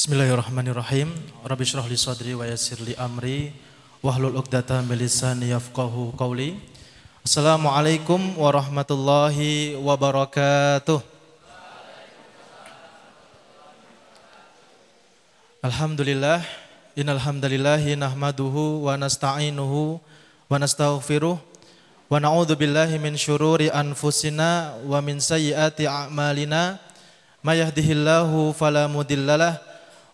Bismillahirrahmanirrahim. Rabbi syrah li sadri wa yassir li amri wahlul 'uqdatam min lisani yafqahu qawli. Assalamualaikum warahmatullahi wabarakatuh. Alhamdulillah innal hamdalillah nahmaduhu wa nasta'inuhu wa nastaghfiruh wa na'udzu billahi min syururi anfusina wa min sayyiati a'malina may yahdihillahu fala mudhillalah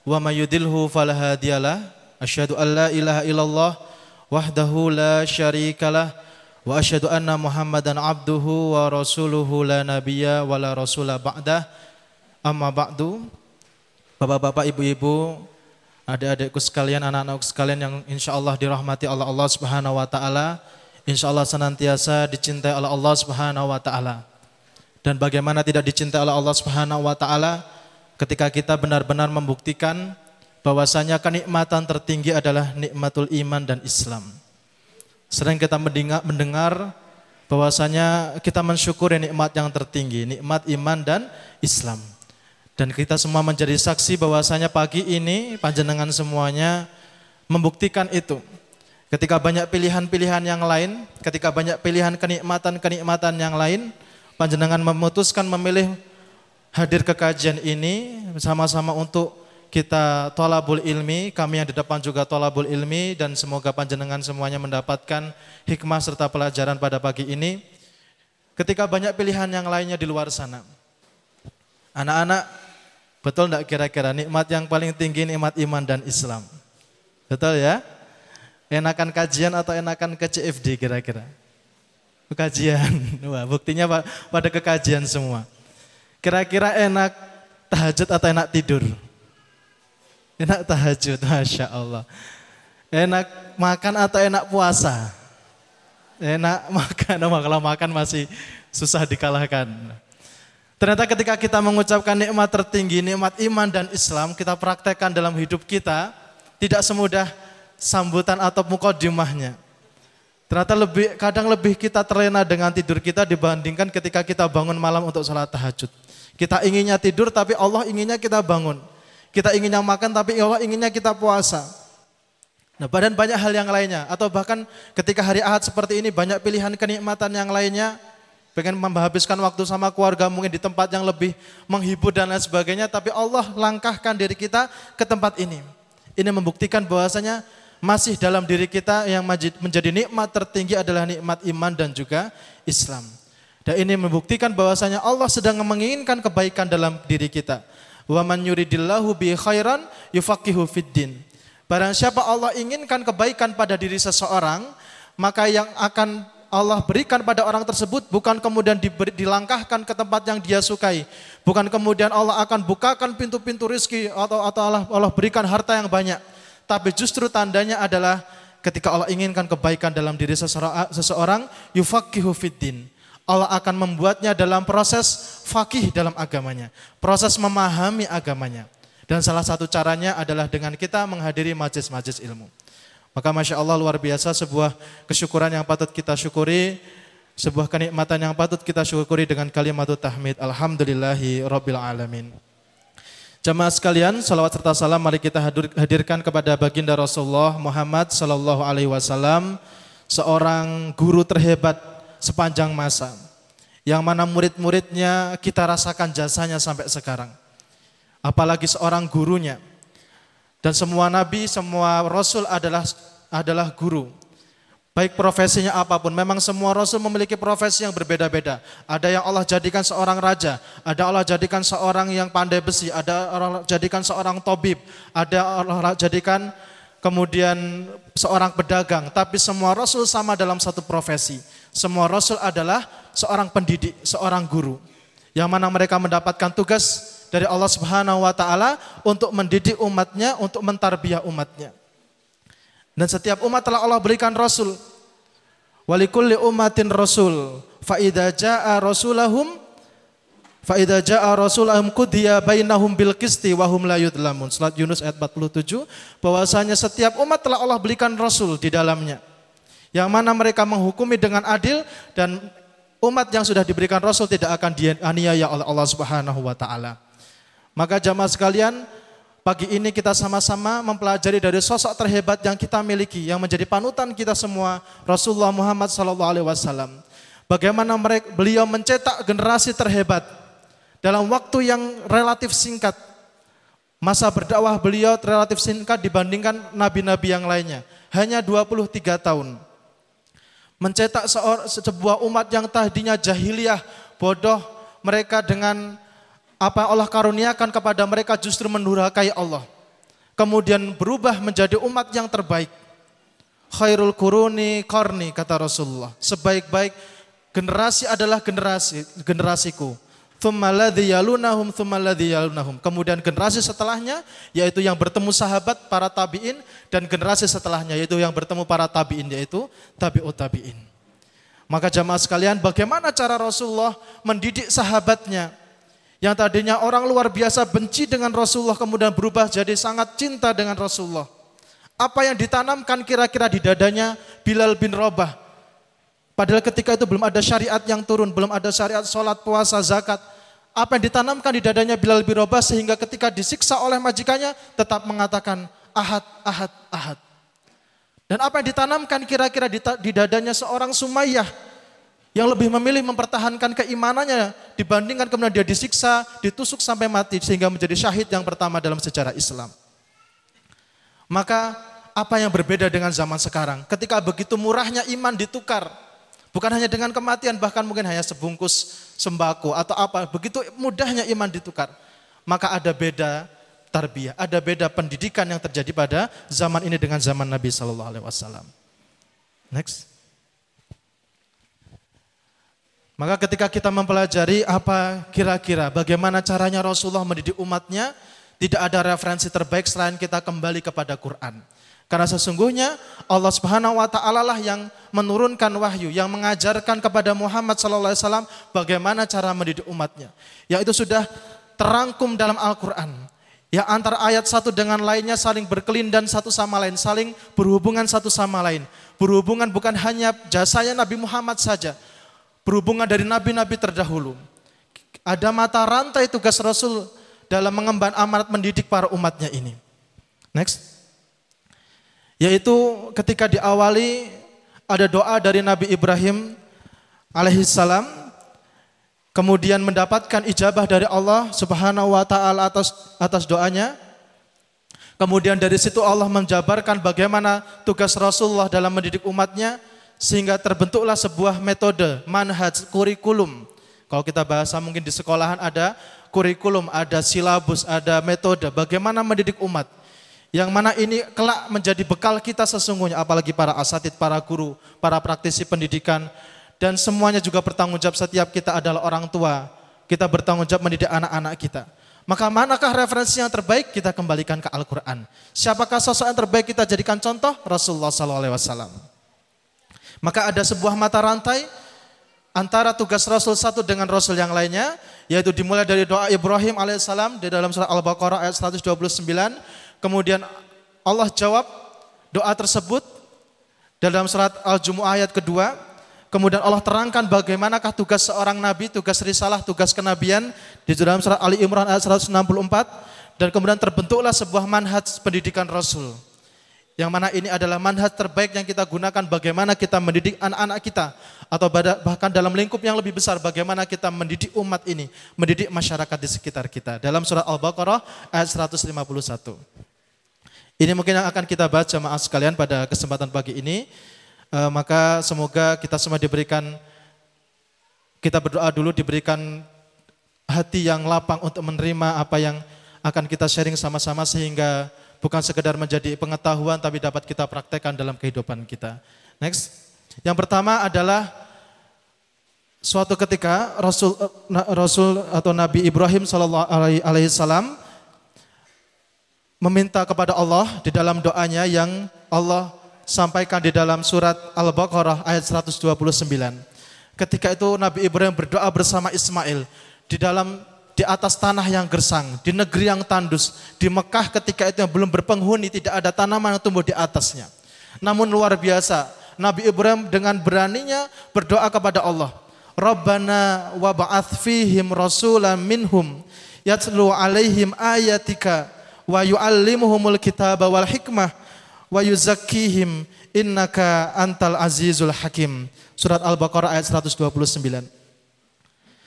wa may yudhilhu fala hadiyalah asyhadu an la ilaha illallah wahdahu la syarikalah wa asyhadu anna muhammadan abduhu wa rasuluhu la nabiyya wa la rasula ba'dah. Amma ba'du. Bapak-bapak, ibu-ibu, adik-adikku sekalian, anak-anakku sekalian yang insya Allah dirahmati oleh Allah Subhanahu Wa Taala, insya Allah senantiasa dicintai oleh Allah Subhanahu Wa Taala. Dan bagaimana tidak dicintai oleh Allah Subhanahu Wa Taala ketika kita benar-benar membuktikan bahwasanya kenikmatan tertinggi adalah nikmatul iman dan Islam. Sering kita mendengar bahwasanya kita mensyukuri nikmat yang tertinggi, nikmat iman dan Islam. Dan kita semua menjadi saksi bahwasanya pagi ini panjenengan semuanya membuktikan itu. Ketika banyak pilihan-pilihan yang lain, ketika banyak pilihan kenikmatan-kenikmatan yang lain, panjenengan memutuskan memilih hadir ke kajian ini bersama-sama untuk kita tolabul ilmi, kami yang di depan juga tolabul ilmi dan semoga panjenengan semuanya mendapatkan hikmah serta pelajaran pada pagi ini. Ketika banyak pilihan yang lainnya di luar sana. Anak-anak Betul enggak kira-kira nikmat yang paling tinggi nikmat iman dan Islam? Betul ya? Enakan kajian atau enakan ke CFD kira-kira? Kajian. Wah, buktinya pada kekajian semua. Kira-kira enak tahajud atau enak tidur? Enak tahajud, Masya Allah. Enak makan atau enak puasa? Enak makan, oh, kalau makan masih susah dikalahkan. Ternyata ketika kita mengucapkan nikmat tertinggi, nikmat iman dan Islam, kita praktekkan dalam hidup kita, tidak semudah sambutan atau mukodimahnya. Ternyata lebih, kadang lebih kita terlena dengan tidur kita dibandingkan ketika kita bangun malam untuk sholat tahajud. Kita inginnya tidur tapi Allah inginnya kita bangun. Kita inginnya makan tapi Allah inginnya kita puasa. Nah, badan banyak hal yang lainnya. Atau bahkan ketika hari ahad seperti ini banyak pilihan kenikmatan yang lainnya pengen menghabiskan waktu sama keluarga mungkin di tempat yang lebih menghibur dan lain sebagainya, tapi Allah langkahkan diri kita ke tempat ini. Ini membuktikan bahwasanya masih dalam diri kita yang menjadi nikmat tertinggi adalah nikmat iman dan juga Islam. Dan ini membuktikan bahwasanya Allah sedang menginginkan kebaikan dalam diri kita. Wa man yuridillahu bi khairan yufaqihu fiddin. Barang siapa Allah inginkan kebaikan pada diri seseorang, maka yang akan Allah berikan pada orang tersebut bukan kemudian diberi, dilangkahkan ke tempat yang dia sukai. Bukan kemudian Allah akan bukakan pintu-pintu rizki atau, atau Allah, Allah berikan harta yang banyak. Tapi justru tandanya adalah ketika Allah inginkan kebaikan dalam diri seseorang, yufakihu fiddin. Allah akan membuatnya dalam proses fakih dalam agamanya. Proses memahami agamanya. Dan salah satu caranya adalah dengan kita menghadiri majlis-majlis ilmu. Maka Masya Allah luar biasa sebuah kesyukuran yang patut kita syukuri, sebuah kenikmatan yang patut kita syukuri dengan kalimat tahmid. Alhamdulillahi Rabbil Alamin. Jamaah sekalian, salawat serta salam mari kita hadirkan kepada baginda Rasulullah Muhammad Sallallahu Alaihi Wasallam, seorang guru terhebat sepanjang masa, yang mana murid-muridnya kita rasakan jasanya sampai sekarang. Apalagi seorang gurunya, dan semua nabi, semua rasul adalah adalah guru. Baik profesinya apa pun, memang semua rasul memiliki profesi yang berbeda-beda. Ada yang Allah jadikan seorang raja, ada Allah jadikan seorang yang pandai besi, ada Allah jadikan seorang tobib, ada Allah jadikan kemudian seorang pedagang. Tapi semua rasul sama dalam satu profesi. Semua rasul adalah seorang pendidik, seorang guru. Yang mana mereka mendapatkan tugas dari Allah Subhanahu wa taala untuk mendidik umatnya, untuk mentarbiah umatnya. Dan setiap umat telah Allah berikan rasul. Walikulli umatin rasul. Fa idza jaa rasulahum fa idza jaa rasulahum qudiya bainahum bil qisti wa hum la yudlamun. Surat Yunus ayat 47 bahwasanya setiap umat telah Allah berikan rasul di dalamnya. Yang mana mereka menghukumi dengan adil dan umat yang sudah diberikan rasul tidak akan dianiaya oleh Allah Subhanahu wa taala. Maka jamaah sekalian, pagi ini kita sama-sama mempelajari dari sosok terhebat yang kita miliki yang menjadi panutan kita semua Rasulullah Muhammad SAW. Bagaimana mereka, beliau mencetak generasi terhebat dalam waktu yang relatif singkat. Masa berdakwah beliau relatif singkat dibandingkan nabi-nabi yang lainnya. Hanya 23 tahun. Mencetak sebuah umat yang tadinya jahiliyah, bodoh, mereka dengan apa Allah karuniakan kepada mereka justru mendurhakai Allah. Kemudian berubah menjadi umat yang terbaik. Khairul kuruni korni kata Rasulullah. Sebaik-baik generasi adalah generasi generasiku. Kemudian generasi setelahnya yaitu yang bertemu sahabat para tabiin dan generasi setelahnya yaitu yang bertemu para tabiin yaitu tabiut tabiin. Maka jamaah sekalian bagaimana cara Rasulullah mendidik sahabatnya yang tadinya orang luar biasa benci dengan Rasulullah kemudian berubah jadi sangat cinta dengan Rasulullah. Apa yang ditanamkan kira-kira di dadanya Bilal bin Rabah. Padahal ketika itu belum ada syariat yang turun, belum ada syariat sholat, puasa, zakat. Apa yang ditanamkan di dadanya Bilal bin Rabah sehingga ketika disiksa oleh majikannya tetap mengatakan ahad, ahad, ahad. Dan apa yang ditanamkan kira-kira di dadanya seorang Sumayyah yang lebih memilih mempertahankan keimanannya dibandingkan kemudian dia disiksa, ditusuk sampai mati sehingga menjadi syahid yang pertama dalam sejarah Islam. Maka apa yang berbeda dengan zaman sekarang? Ketika begitu murahnya iman ditukar, bukan hanya dengan kematian, bahkan mungkin hanya sebungkus sembako atau apa, begitu mudahnya iman ditukar. Maka ada beda tarbiyah, ada beda pendidikan yang terjadi pada zaman ini dengan zaman Nabi Shallallahu Alaihi Wasallam. Next. Maka ketika kita mempelajari apa kira-kira bagaimana caranya Rasulullah mendidik umatnya, tidak ada referensi terbaik selain kita kembali kepada Quran. Karena sesungguhnya Allah Subhanahu wa taala lah yang menurunkan wahyu, yang mengajarkan kepada Muhammad sallallahu alaihi wasallam bagaimana cara mendidik umatnya. Yang itu sudah terangkum dalam Al-Qur'an. Ya antara ayat satu dengan lainnya saling berkelindan satu sama lain, saling berhubungan satu sama lain. Berhubungan bukan hanya jasanya Nabi Muhammad saja, berhubungan dari nabi-nabi terdahulu. Ada mata rantai tugas Rasul dalam mengemban amanat mendidik para umatnya ini. Next. Yaitu ketika diawali ada doa dari Nabi Ibrahim alaihissalam kemudian mendapatkan ijabah dari Allah Subhanahu wa taala atas atas doanya. Kemudian dari situ Allah menjabarkan bagaimana tugas Rasulullah dalam mendidik umatnya sehingga terbentuklah sebuah metode, manhaj, kurikulum. Kalau kita bahasa mungkin di sekolahan ada kurikulum, ada silabus, ada metode bagaimana mendidik umat. Yang mana ini kelak menjadi bekal kita sesungguhnya apalagi para asatid, para guru, para praktisi pendidikan dan semuanya juga bertanggung jawab setiap kita adalah orang tua. Kita bertanggung jawab mendidik anak-anak kita. Maka manakah referensi yang terbaik? Kita kembalikan ke Al-Quran. Siapakah sosok yang terbaik kita jadikan contoh? Rasulullah SAW. Maka ada sebuah mata rantai antara tugas Rasul satu dengan Rasul yang lainnya, yaitu dimulai dari doa Ibrahim alaihissalam di dalam surat Al-Baqarah ayat 129. Kemudian Allah jawab doa tersebut dalam surat Al-Jumu'ah ayat kedua. Kemudian Allah terangkan bagaimanakah tugas seorang nabi, tugas risalah, tugas kenabian di dalam surat Ali Imran ayat 164 dan kemudian terbentuklah sebuah manhaj pendidikan Rasul. Yang mana ini adalah manhaj terbaik yang kita gunakan bagaimana kita mendidik anak-anak kita. Atau bahkan dalam lingkup yang lebih besar bagaimana kita mendidik umat ini. Mendidik masyarakat di sekitar kita. Dalam surat Al-Baqarah ayat 151. Ini mungkin yang akan kita baca maaf sekalian pada kesempatan pagi ini. E, maka semoga kita semua diberikan, kita berdoa dulu diberikan hati yang lapang untuk menerima apa yang akan kita sharing sama-sama sehingga bukan sekedar menjadi pengetahuan tapi dapat kita praktekkan dalam kehidupan kita. Next. Yang pertama adalah suatu ketika Rasul Rasul atau Nabi Ibrahim sallallahu alaihi wasallam meminta kepada Allah di dalam doanya yang Allah sampaikan di dalam surat Al-Baqarah ayat 129. Ketika itu Nabi Ibrahim berdoa bersama Ismail di dalam di atas tanah yang gersang, di negeri yang tandus, di Mekah ketika itu yang belum berpenghuni, tidak ada tanaman yang tumbuh di atasnya. Namun luar biasa, Nabi Ibrahim dengan beraninya berdoa kepada Allah. Rabbana wa ba'ath fihim rasulan minhum yatlu alaihim ayatika wa yu'allimuhumul kitaba wal hikmah wa yuzakkihim innaka antal azizul hakim. Surat Al-Baqarah ayat 129.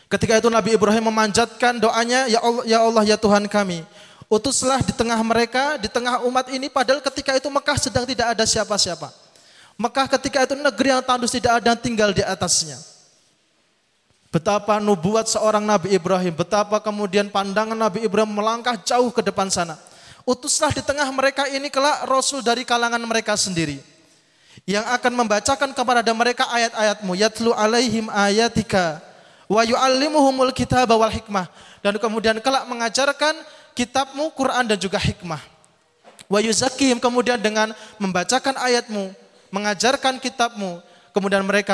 Ketika itu Nabi Ibrahim memanjatkan doanya, ya Allah, ya Allah, ya Tuhan kami, utuslah di tengah mereka, di tengah umat ini, padahal ketika itu Mekah sedang tidak ada siapa-siapa. Mekah ketika itu negeri yang tandus tidak ada yang tinggal di atasnya. Betapa nubuat seorang Nabi Ibrahim, betapa kemudian pandangan Nabi Ibrahim melangkah jauh ke depan sana. Utuslah di tengah mereka ini kelak Rasul dari kalangan mereka sendiri. Yang akan membacakan kepada mereka ayat-ayatmu. Yatlu alaihim ayatika wa yu'allimuhumul kitaba wal hikmah dan kemudian kelak mengajarkan kitabmu Quran dan juga hikmah. Wa yuzakihim kemudian dengan membacakan ayatmu, mengajarkan kitabmu, kemudian mereka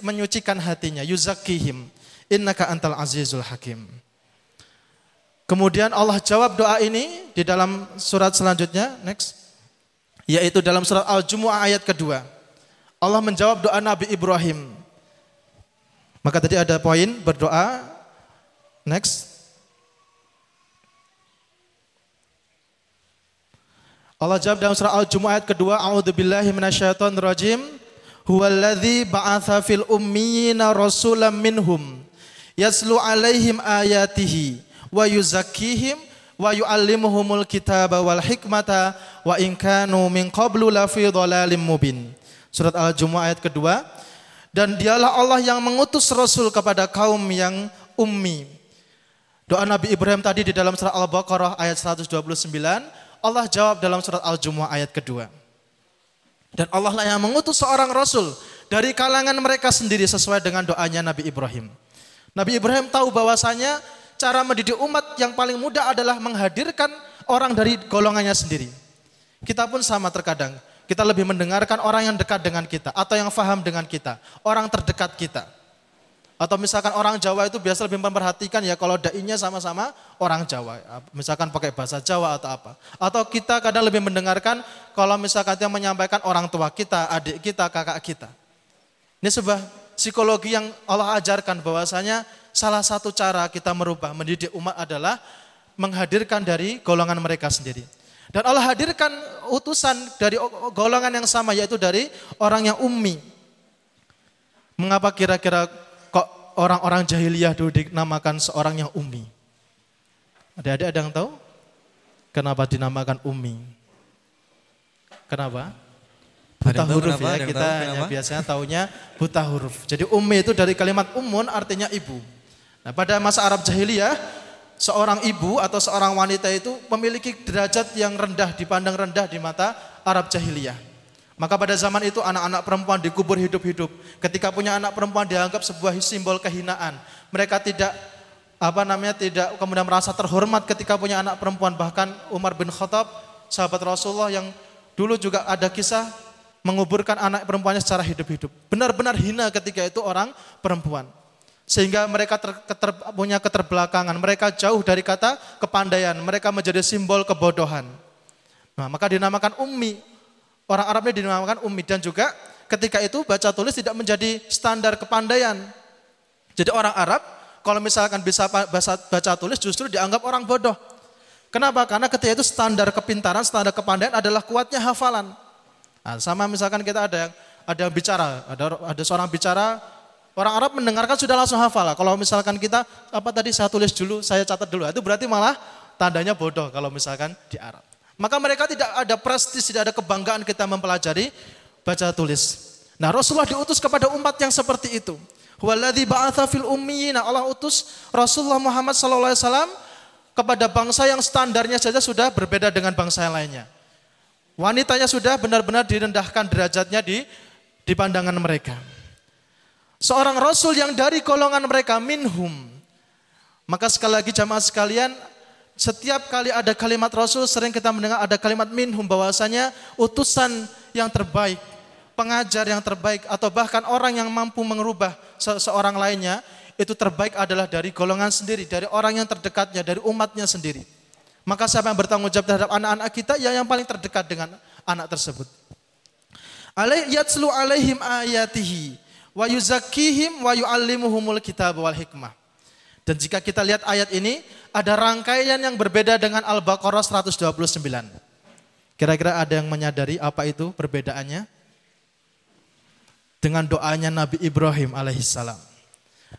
menyucikan hatinya. Yuzakihim innaka antal azizul hakim. Kemudian Allah jawab doa ini di dalam surat selanjutnya, next. Yaitu dalam surat Al-Jumu'ah ayat kedua. Allah menjawab doa Nabi Ibrahim. Maka tadi ada poin berdoa. Next. Allah jawab dalam surah Al-Jumu'ah ayat kedua, A'udzubillahi minasyaitonir rajim. Huwallazi ba'atsa fil ummiyina rasulam minhum yaslu alaihim ayatihi wa yuzakkihim wa yu'allimuhumul kitaba wal hikmata wa in kanu min qablu lafi dhalalim mubin. Surat Al-Jumu'ah ayat kedua. Dan dialah Allah yang mengutus Rasul kepada kaum yang ummi. Doa Nabi Ibrahim tadi di dalam surat Al-Baqarah ayat 129, Allah jawab dalam surat Al-Jumu'ah ayat kedua. Dan Allah lah yang mengutus seorang Rasul dari kalangan mereka sendiri sesuai dengan doanya Nabi Ibrahim. Nabi Ibrahim tahu bahwasanya cara mendidik umat yang paling mudah adalah menghadirkan orang dari golongannya sendiri. Kita pun sama terkadang. Kita lebih mendengarkan orang yang dekat dengan kita atau yang faham dengan kita, orang terdekat kita. Atau misalkan orang Jawa itu biasa lebih memperhatikan ya kalau dainya sama-sama orang Jawa. Misalkan pakai bahasa Jawa atau apa. Atau kita kadang lebih mendengarkan kalau misalkan yang menyampaikan orang tua kita, adik kita, kakak kita. Ini sebuah psikologi yang Allah ajarkan bahwasanya salah satu cara kita merubah mendidik umat adalah menghadirkan dari golongan mereka sendiri. Dan Allah hadirkan utusan dari golongan yang sama yaitu dari orang yang ummi. Mengapa kira-kira kok orang-orang jahiliyah dulu dinamakan seorang yang ummi? Ada-ada ada yang tahu? Kenapa dinamakan ummi? Kenapa? Buta huruf kenapa? ya, kita hanya biasanya taunya buta huruf. Jadi ummi itu dari kalimat umun artinya ibu. Nah pada masa Arab jahiliyah seorang ibu atau seorang wanita itu memiliki derajat yang rendah, dipandang rendah di mata Arab jahiliyah. Maka pada zaman itu anak-anak perempuan dikubur hidup-hidup. Ketika punya anak perempuan dianggap sebuah simbol kehinaan. Mereka tidak apa namanya tidak kemudian merasa terhormat ketika punya anak perempuan. Bahkan Umar bin Khattab, sahabat Rasulullah yang dulu juga ada kisah menguburkan anak perempuannya secara hidup-hidup. Benar-benar hina ketika itu orang perempuan sehingga mereka ter, keter, punya keterbelakangan, mereka jauh dari kata kepandaian, mereka menjadi simbol kebodohan. Nah, maka dinamakan ummi. Orang Arabnya dinamakan ummi dan juga ketika itu baca tulis tidak menjadi standar kepandaian. Jadi orang Arab kalau misalkan bisa baca, baca tulis justru dianggap orang bodoh. Kenapa? Karena ketika itu standar kepintaran, standar kepandaian adalah kuatnya hafalan. Nah, sama misalkan kita ada yang ada bicara, ada ada seorang bicara Orang Arab mendengarkan sudah langsung hafal. Kalau misalkan kita apa tadi saya tulis dulu, saya catat dulu, itu berarti malah tandanya bodoh kalau misalkan di Arab. Maka mereka tidak ada prestis, tidak ada kebanggaan kita mempelajari baca tulis. Nah Rasulullah diutus kepada umat yang seperti itu. Waladhi ba'atha fil ummiyina. Allah utus Rasulullah Muhammad SAW kepada bangsa yang standarnya saja sudah berbeda dengan bangsa yang lainnya. Wanitanya sudah benar-benar direndahkan derajatnya di, di pandangan mereka. Seorang rasul yang dari golongan mereka minhum. Maka sekali lagi jamaah sekalian, setiap kali ada kalimat rasul sering kita mendengar ada kalimat minhum bahwasanya utusan yang terbaik, pengajar yang terbaik atau bahkan orang yang mampu mengubah seorang lainnya itu terbaik adalah dari golongan sendiri, dari orang yang terdekatnya, dari umatnya sendiri. Maka siapa yang bertanggung jawab terhadap anak-anak kita ya yang paling terdekat dengan anak tersebut. Alaih yatslu alaihim ayatihi wa yuzakkihim wa yuallimuhumul kitab wal hikmah. Dan jika kita lihat ayat ini, ada rangkaian yang berbeda dengan Al-Baqarah 129. Kira-kira ada yang menyadari apa itu perbedaannya? Dengan doanya Nabi Ibrahim alaihissalam.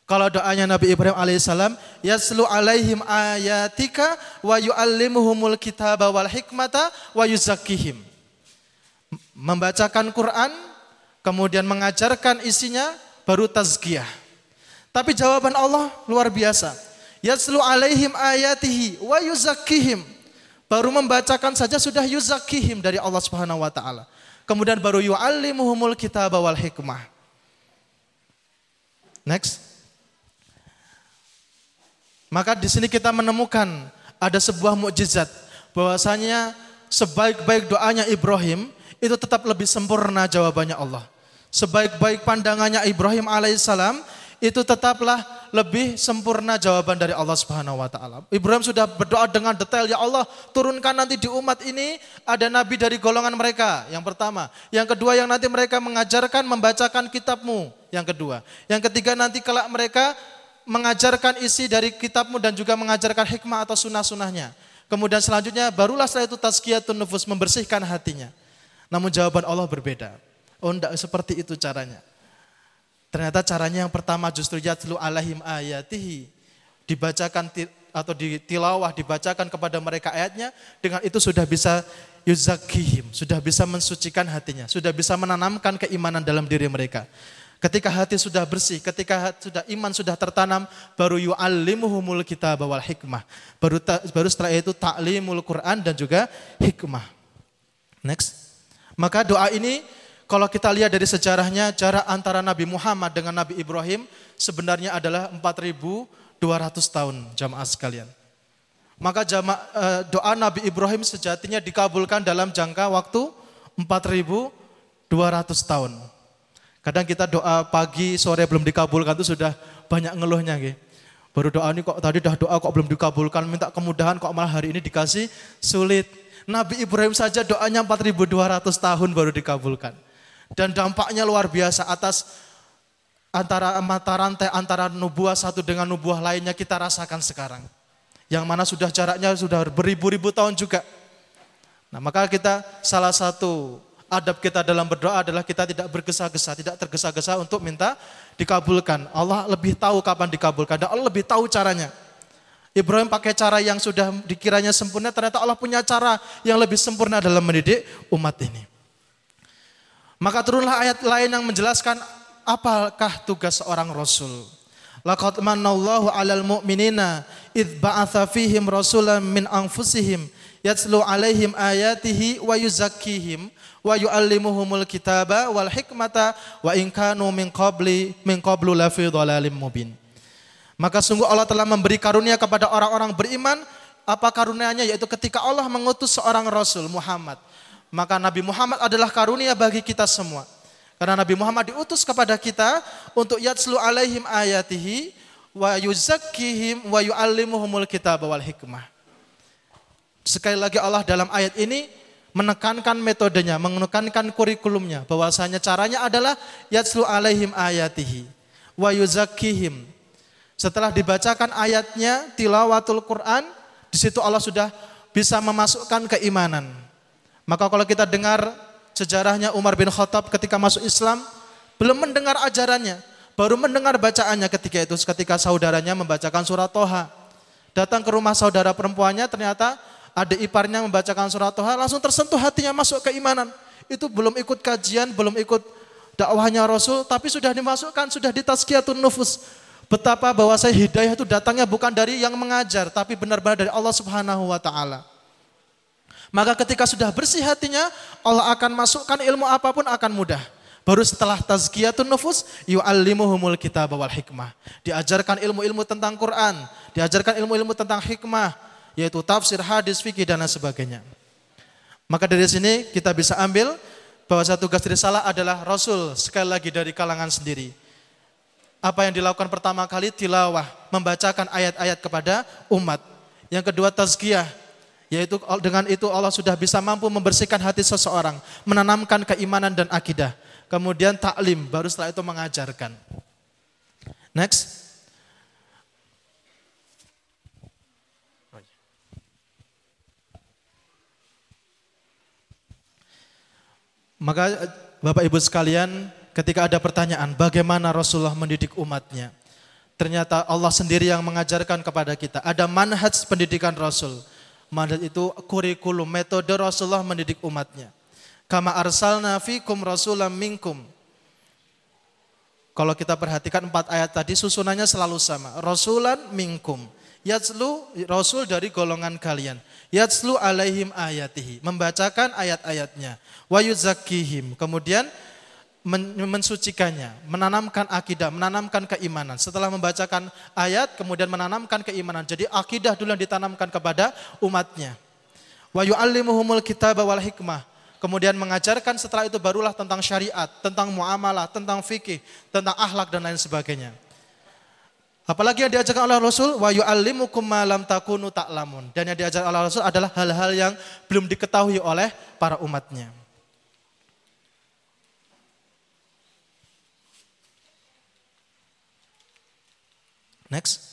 Kalau doanya Nabi Ibrahim alaihissalam, yaslu alaihim ayatika wa yu'allimuhumul kitaba wal hikmata wa yuzakkihim. Membacakan Quran, kemudian mengajarkan isinya, baru tazkiyah. Tapi jawaban Allah luar biasa. Yaslu alaihim ayatihi wa yuzakkihim. Baru membacakan saja sudah yuzakihim dari Allah Subhanahu wa taala. Kemudian baru yu'allimuhumul kitab wal hikmah. Next. Maka di sini kita menemukan ada sebuah mukjizat bahwasanya sebaik-baik doanya Ibrahim itu tetap lebih sempurna jawabannya Allah. Sebaik-baik pandangannya Ibrahim alaihissalam itu tetaplah lebih sempurna jawaban dari Allah Subhanahu wa taala. Ibrahim sudah berdoa dengan detail, ya Allah, turunkan nanti di umat ini ada nabi dari golongan mereka. Yang pertama, yang kedua yang nanti mereka mengajarkan membacakan kitabmu. Yang kedua, yang ketiga nanti kelak mereka mengajarkan isi dari kitabmu dan juga mengajarkan hikmah atau sunnah-sunnahnya. Kemudian selanjutnya barulah setelah itu tazkiyatun nufus membersihkan hatinya. Namun jawaban Allah berbeda. Oh enggak seperti itu caranya. Ternyata caranya yang pertama justru yatlu alaihim ayatihi. Dibacakan atau ditilawah, dibacakan kepada mereka ayatnya. Dengan itu sudah bisa yuzakihim, sudah bisa mensucikan hatinya. Sudah bisa menanamkan keimanan dalam diri mereka. Ketika hati sudah bersih, ketika sudah iman sudah tertanam, baru yu'allimuhumul kitab wal hikmah. Baru, baru setelah itu ta'limul Quran dan juga hikmah. Next. Maka doa ini kalau kita lihat dari sejarahnya, jarak antara Nabi Muhammad dengan Nabi Ibrahim sebenarnya adalah 4.200 tahun jamaah sekalian. Maka jama, eh, doa Nabi Ibrahim sejatinya dikabulkan dalam jangka waktu 4.200 tahun. Kadang kita doa pagi, sore belum dikabulkan itu sudah banyak ngeluhnya. Gitu. Baru doa ini kok tadi dah doa kok belum dikabulkan, minta kemudahan kok malah hari ini dikasih sulit. Nabi Ibrahim saja doanya 4.200 tahun baru dikabulkan. Dan dampaknya luar biasa atas antara mata rantai antara nubuah satu dengan nubuah lainnya kita rasakan sekarang. Yang mana sudah jaraknya sudah beribu-ribu tahun juga. Nah maka kita salah satu adab kita dalam berdoa adalah kita tidak bergesa-gesa, tidak tergesa-gesa untuk minta dikabulkan. Allah lebih tahu kapan dikabulkan dan Allah lebih tahu caranya. Ibrahim pakai cara yang sudah dikiranya sempurna, ternyata Allah punya cara yang lebih sempurna dalam mendidik umat ini. Maka turunlah ayat lain yang menjelaskan apakah tugas seorang rasul. Laqad manallahu 'alal mu'minina id ba'atha fihim rasulan min anfusihim yatslu 'alaihim ayatihi wa yuzakkihim wa yu'allimuhumul kitaba wal hikmata wa in kanu min qabli min qablu lafi dhalalim mubin. Maka sungguh Allah telah memberi karunia kepada orang-orang beriman apa karunianya yaitu ketika Allah mengutus seorang rasul Muhammad maka Nabi Muhammad adalah karunia bagi kita semua. Karena Nabi Muhammad diutus kepada kita untuk yatslu alaihim ayatihi wa yuzakkihim wa yuallimuhumul kitab wal hikmah. Sekali lagi Allah dalam ayat ini menekankan metodenya, menekankan kurikulumnya bahwasanya caranya adalah yatslu alaihim ayatihi wa yuzakkihim. Setelah dibacakan ayatnya tilawatul Quran, di situ Allah sudah bisa memasukkan keimanan. Maka kalau kita dengar sejarahnya Umar bin Khattab ketika masuk Islam, belum mendengar ajarannya, baru mendengar bacaannya ketika itu, ketika saudaranya membacakan surat Toha. Datang ke rumah saudara perempuannya, ternyata ada iparnya membacakan surat Toha, langsung tersentuh hatinya masuk keimanan. Itu belum ikut kajian, belum ikut dakwahnya Rasul, tapi sudah dimasukkan, sudah ditazkiyatun nufus. Betapa bahwa saya hidayah itu datangnya bukan dari yang mengajar, tapi benar-benar dari Allah Subhanahu wa taala. Maka ketika sudah bersih hatinya, Allah akan masukkan ilmu apa pun akan mudah. Baru setelah tazkiyatun nufus, yu'allimuhumul kitab wal hikmah. Diajarkan ilmu-ilmu tentang Quran, diajarkan ilmu-ilmu tentang hikmah, yaitu tafsir, hadis, fikih, dan sebagainya. Maka dari sini kita bisa ambil bahwa satu tugas risalah adalah Rasul sekali lagi dari kalangan sendiri. Apa yang dilakukan pertama kali tilawah, membacakan ayat-ayat kepada umat. Yang kedua tazkiyah, yaitu dengan itu Allah sudah bisa mampu membersihkan hati seseorang, menanamkan keimanan dan akidah. Kemudian taklim, baru setelah itu mengajarkan. Next. Maka eh, Bapak Ibu sekalian, ketika ada pertanyaan bagaimana Rasulullah mendidik umatnya, ternyata Allah sendiri yang mengajarkan kepada kita. Ada manhaj pendidikan Rasul. Manhaj itu kurikulum, metode Rasulullah mendidik umatnya. Kama arsalna fikum rasulam minkum. Kalau kita perhatikan empat ayat tadi susunannya selalu sama. Rasulan minkum. Yatslu Rasul dari golongan kalian. Yatslu alaihim ayatihi. Membacakan ayat-ayatnya. Wa yuzakihim. Kemudian mensucikannya, menanamkan akidah, menanamkan keimanan. Setelah membacakan ayat, kemudian menanamkan keimanan. Jadi akidah dulu yang ditanamkan kepada umatnya. Wa yu'allimuhumul kitab wal hikmah. Kemudian mengajarkan setelah itu barulah tentang syariat, tentang muamalah, tentang fikih, tentang akhlak dan lain sebagainya. Apalagi yang diajarkan oleh Rasul, wa yu'allimukum ma lam takunu ta'lamun. Dan yang diajarkan oleh Rasul adalah hal-hal yang belum diketahui oleh para umatnya. Next.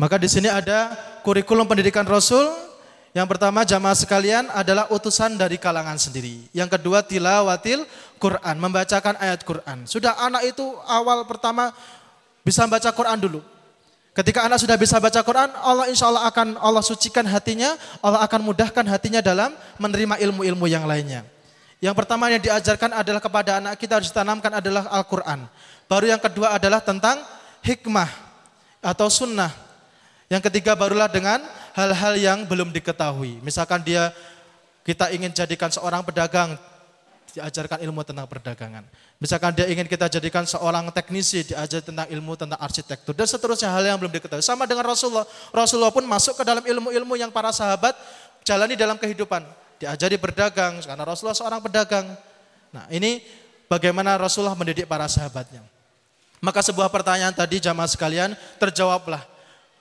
Maka di sini ada kurikulum pendidikan Rasul. Yang pertama jamaah sekalian adalah utusan dari kalangan sendiri. Yang kedua tilawatil Quran, membacakan ayat Quran. Sudah anak itu awal pertama bisa baca Quran dulu. Ketika anak sudah bisa baca Quran, Allah insya Allah akan Allah sucikan hatinya, Allah akan mudahkan hatinya dalam menerima ilmu-ilmu yang lainnya. Yang pertama yang diajarkan adalah kepada anak kita harus ditanamkan adalah Al-Quran. Baru yang kedua adalah tentang hikmah atau sunnah. Yang ketiga barulah dengan hal-hal yang belum diketahui. Misalkan dia kita ingin jadikan seorang pedagang, diajarkan ilmu tentang perdagangan. Misalkan dia ingin kita jadikan seorang teknisi, diajar tentang ilmu tentang arsitektur dan seterusnya hal yang belum diketahui. Sama dengan Rasulullah. Rasulullah pun masuk ke dalam ilmu-ilmu yang para sahabat jalani dalam kehidupan. Diajari berdagang karena Rasulullah seorang pedagang. Nah, ini bagaimana Rasulullah mendidik para sahabatnya. Maka sebuah pertanyaan tadi jamaah sekalian terjawablah.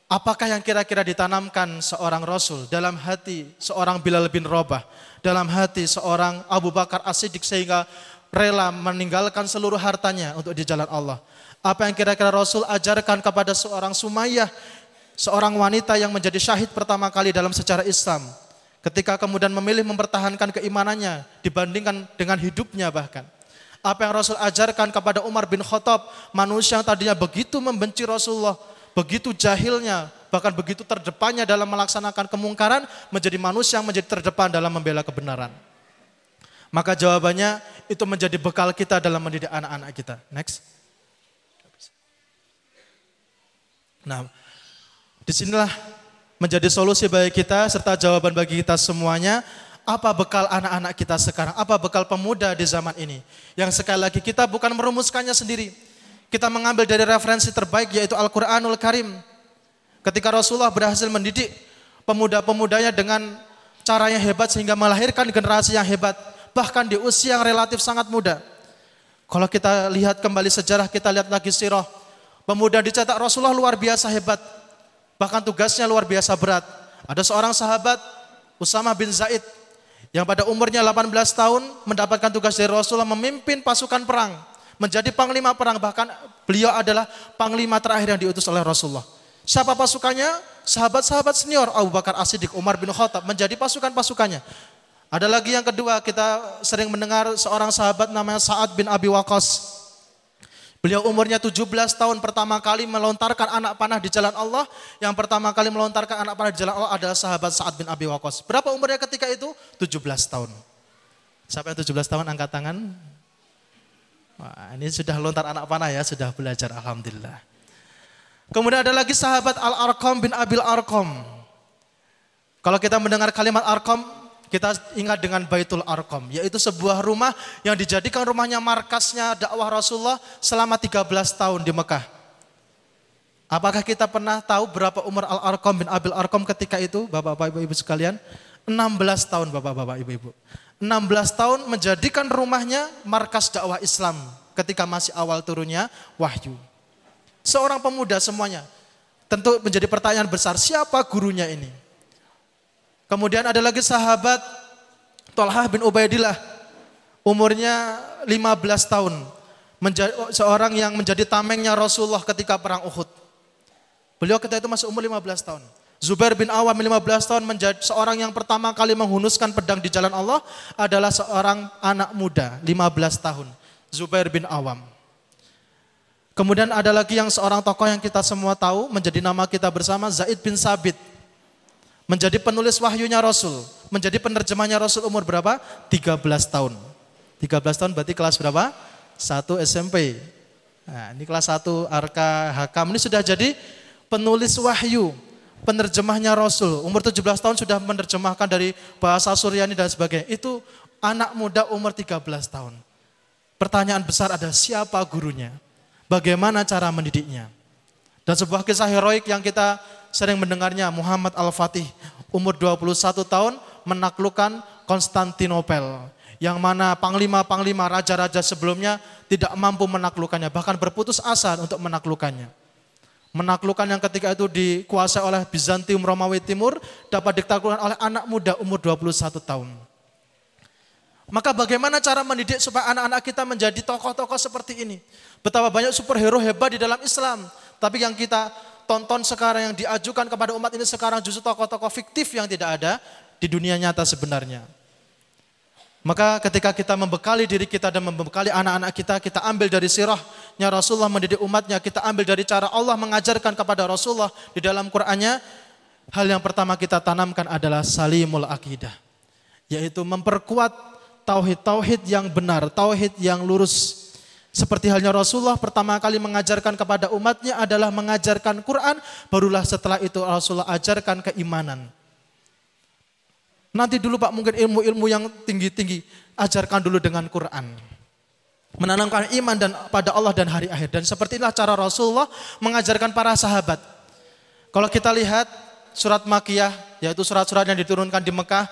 Apakah yang kira-kira ditanamkan seorang Rasul dalam hati seorang Bilal bin Robah, dalam hati seorang Abu Bakar As-Siddiq sehingga rela meninggalkan seluruh hartanya untuk di jalan Allah. Apa yang kira-kira Rasul ajarkan kepada seorang Sumayyah, seorang wanita yang menjadi syahid pertama kali dalam sejarah Islam. Ketika kemudian memilih mempertahankan keimanannya dibandingkan dengan hidupnya bahkan. Apa yang Rasul ajarkan kepada Umar bin Khattab, manusia yang tadinya begitu membenci Rasulullah, begitu jahilnya, bahkan begitu terdepannya dalam melaksanakan kemungkaran, menjadi manusia yang menjadi terdepan dalam membela kebenaran. Maka jawabannya itu menjadi bekal kita dalam mendidik anak-anak kita. Next. Nah, di sinilah menjadi solusi bagi kita serta jawaban bagi kita semuanya. Apa bekal anak-anak kita sekarang? Apa bekal pemuda di zaman ini? Yang sekali lagi kita bukan merumuskannya sendiri kita mengambil dari referensi terbaik yaitu Al-Quranul Karim. Ketika Rasulullah berhasil mendidik pemuda-pemudanya dengan cara yang hebat sehingga melahirkan generasi yang hebat. Bahkan di usia yang relatif sangat muda. Kalau kita lihat kembali sejarah, kita lihat lagi sirah. Pemuda dicetak Rasulullah luar biasa hebat. Bahkan tugasnya luar biasa berat. Ada seorang sahabat, Usama bin Zaid, yang pada umurnya 18 tahun mendapatkan tugas dari Rasulullah memimpin pasukan perang menjadi panglima perang bahkan beliau adalah panglima terakhir yang diutus oleh Rasulullah. Siapa pasukannya? Sahabat-sahabat senior Abu Bakar As-Siddiq, Umar bin Khattab menjadi pasukan-pasukannya. Ada lagi yang kedua, kita sering mendengar seorang sahabat namanya Sa'ad bin Abi Waqqas. Beliau umurnya 17 tahun pertama kali melontarkan anak panah di jalan Allah. Yang pertama kali melontarkan anak panah di jalan Allah adalah sahabat Sa'ad bin Abi Waqqas. Berapa umurnya ketika itu? 17 tahun. Siapa yang 17 tahun angkat tangan? Wah, ini sudah lontar anak panah ya, sudah belajar Alhamdulillah. Kemudian ada lagi sahabat Al-Arqam bin Abil Arqam. Kalau kita mendengar kalimat Arqam, kita ingat dengan Baitul Arqam, yaitu sebuah rumah yang dijadikan rumahnya markasnya dakwah Rasulullah selama 13 tahun di Mekah. Apakah kita pernah tahu berapa umur Al-Arqam bin Abil Arqam ketika itu, Bapak-bapak Ibu-ibu sekalian? 16 tahun Bapak-bapak Ibu-ibu. 16 tahun menjadikan rumahnya markas dakwah Islam ketika masih awal turunnya wahyu. Seorang pemuda semuanya. Tentu menjadi pertanyaan besar, siapa gurunya ini? Kemudian ada lagi sahabat Tolhah bin Ubaidillah. Umurnya 15 tahun. Menjadi, seorang yang menjadi tamengnya Rasulullah ketika perang Uhud. Beliau ketika itu masih umur 15 tahun. Zubair bin Awam 15 tahun menjadi seorang yang pertama kali menghunuskan pedang di jalan Allah adalah seorang anak muda 15 tahun. Zubair bin Awam. Kemudian ada lagi yang seorang tokoh yang kita semua tahu menjadi nama kita bersama Zaid bin Sabit. Menjadi penulis wahyunya Rasul, menjadi penerjemahnya Rasul umur berapa? 13 tahun. 13 tahun berarti kelas berapa? 1 SMP. Nah, ini kelas 1 Arka Hakam ini sudah jadi penulis wahyu, penerjemahnya Rasul. Umur 17 tahun sudah menerjemahkan dari bahasa Suryani dan sebagainya. Itu anak muda umur 13 tahun. Pertanyaan besar ada siapa gurunya? Bagaimana cara mendidiknya? Dan sebuah kisah heroik yang kita sering mendengarnya Muhammad Al-Fatih umur 21 tahun menaklukkan Konstantinopel yang mana panglima-panglima raja-raja sebelumnya tidak mampu menaklukkannya bahkan berputus asa untuk menaklukkannya menaklukkan yang ketika itu dikuasai oleh Bizantium Romawi Timur dapat ditaklukkan oleh anak muda umur 21 tahun. Maka bagaimana cara mendidik supaya anak-anak kita menjadi tokoh-tokoh seperti ini? Betapa banyak superhero hebat di dalam Islam, tapi yang kita tonton sekarang yang diajukan kepada umat ini sekarang justru tokoh-tokoh fiktif yang tidak ada di dunia nyata sebenarnya. Maka ketika kita membekali diri kita dan membekali anak-anak kita, kita ambil dari sirahnya Rasulullah mendidik umatnya, kita ambil dari cara Allah mengajarkan kepada Rasulullah di dalam Qur'annya, hal yang pertama kita tanamkan adalah salimul akidah. Yaitu memperkuat tauhid-tauhid yang benar, tauhid yang lurus. Seperti halnya Rasulullah pertama kali mengajarkan kepada umatnya adalah mengajarkan Quran, barulah setelah itu Rasulullah ajarkan keimanan. Nanti dulu Pak mungkin ilmu-ilmu yang tinggi-tinggi, ajarkan dulu dengan Quran. Menanamkan iman dan pada Allah dan hari akhir. Dan seperti inilah cara Rasulullah mengajarkan para sahabat. Kalau kita lihat surat Makiyah, yaitu surat-surat yang diturunkan di Mekah,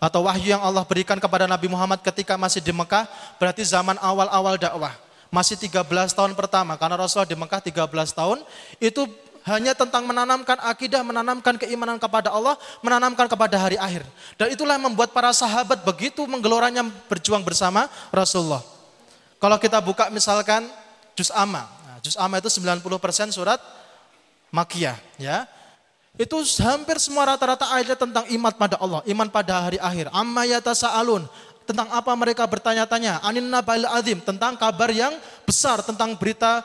atau wahyu yang Allah berikan kepada Nabi Muhammad ketika masih di Mekah, berarti zaman awal-awal dakwah. Masih 13 tahun pertama, karena Rasulullah di Mekah 13 tahun, itu hanya tentang menanamkan akidah, menanamkan keimanan kepada Allah, menanamkan kepada hari akhir. Dan itulah yang membuat para sahabat begitu menggeloranya berjuang bersama Rasulullah. Kalau kita buka misalkan Juz Amma. Nah, Juz Amma itu 90% surat Makiyah. Ya. Itu hampir semua rata-rata ayatnya tentang iman pada Allah, iman pada hari akhir. Amma yatasa'alun, tentang apa mereka bertanya-tanya. Anin nabail azim, tentang kabar yang besar, tentang berita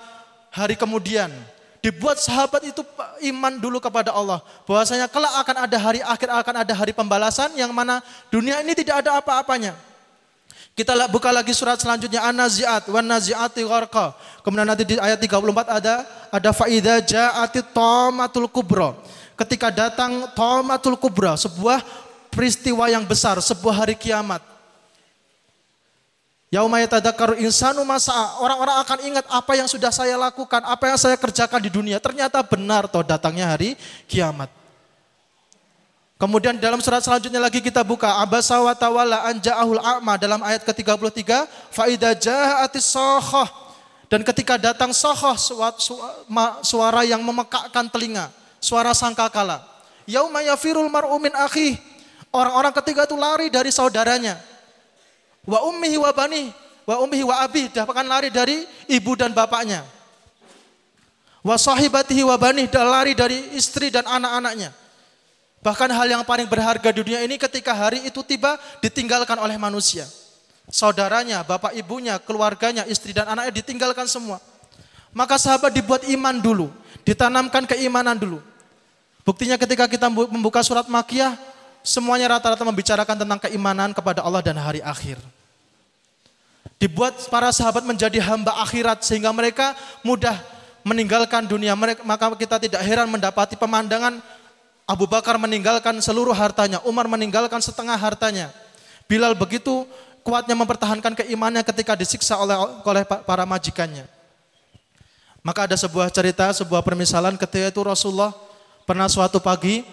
hari kemudian. Dibuat sahabat itu iman dulu kepada Allah. Bahwasanya kelak akan ada hari akhir, akan ada hari pembalasan yang mana dunia ini tidak ada apa-apanya. Kita buka lagi surat selanjutnya An-Nazi'at wan nazi'ati gharqa. Kemudian nanti di ayat 34 ada ada faida ja'ati tamatul kubra. Ketika datang tamatul kubra, sebuah peristiwa yang besar, sebuah hari kiamat. Yaumayatadakaru insanu masa orang-orang akan ingat apa yang sudah saya lakukan, apa yang saya kerjakan di dunia. Ternyata benar toh datangnya hari kiamat. Kemudian dalam surat selanjutnya lagi kita buka abasa wa tawalla anja'ahul a'ma dalam ayat ke-33 faida ja'atis sohoh dan ketika datang sohoh suara yang memekakkan telinga, suara sangkakala. Yauma yafirul mar'u akhi. Orang-orang ketiga itu lari dari saudaranya wa ummihi wa bani wa ummihi wa abi bahkan lari dari ibu dan bapaknya. Wa sahibatihi wa bani dan lari dari istri dan anak-anaknya. Bahkan hal yang paling berharga di dunia ini ketika hari itu tiba ditinggalkan oleh manusia. Saudaranya, bapak ibunya, keluarganya, istri dan anaknya ditinggalkan semua. Maka sahabat dibuat iman dulu ditanamkan keimanan dulu. Buktinya ketika kita membuka surat makiyah semuanya rata-rata membicarakan tentang keimanan kepada Allah dan hari akhir dibuat para sahabat menjadi hamba akhirat sehingga mereka mudah meninggalkan dunia maka kita tidak heran mendapati pemandangan Abu Bakar meninggalkan seluruh hartanya, Umar meninggalkan setengah hartanya. Bilal begitu kuatnya mempertahankan keimanannya ketika disiksa oleh oleh para majikannya. Maka ada sebuah cerita, sebuah permisalan ketika itu Rasulullah pernah suatu pagi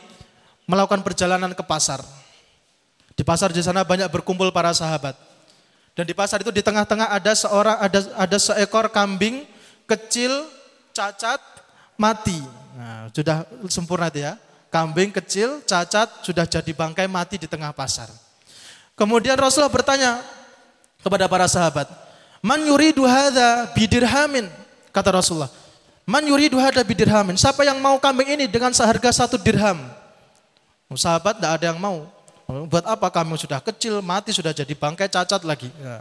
melakukan perjalanan ke pasar. Di pasar di sana banyak berkumpul para sahabat. Dan di pasar itu di tengah-tengah ada seorang ada ada seekor kambing kecil cacat mati. Nah, sudah sempurna itu ya. Kambing kecil cacat sudah jadi bangkai mati di tengah pasar. Kemudian Rasulullah bertanya kepada para sahabat, "Man yuridu hadza bidirhamin?" Kata Rasulullah. "Man yuridu hadza bidirhamin?" Siapa yang mau kambing ini dengan seharga satu dirham? Sahabat tidak ada yang mau. Buat apa kami sudah kecil, mati, sudah jadi bangkai cacat lagi. Ya.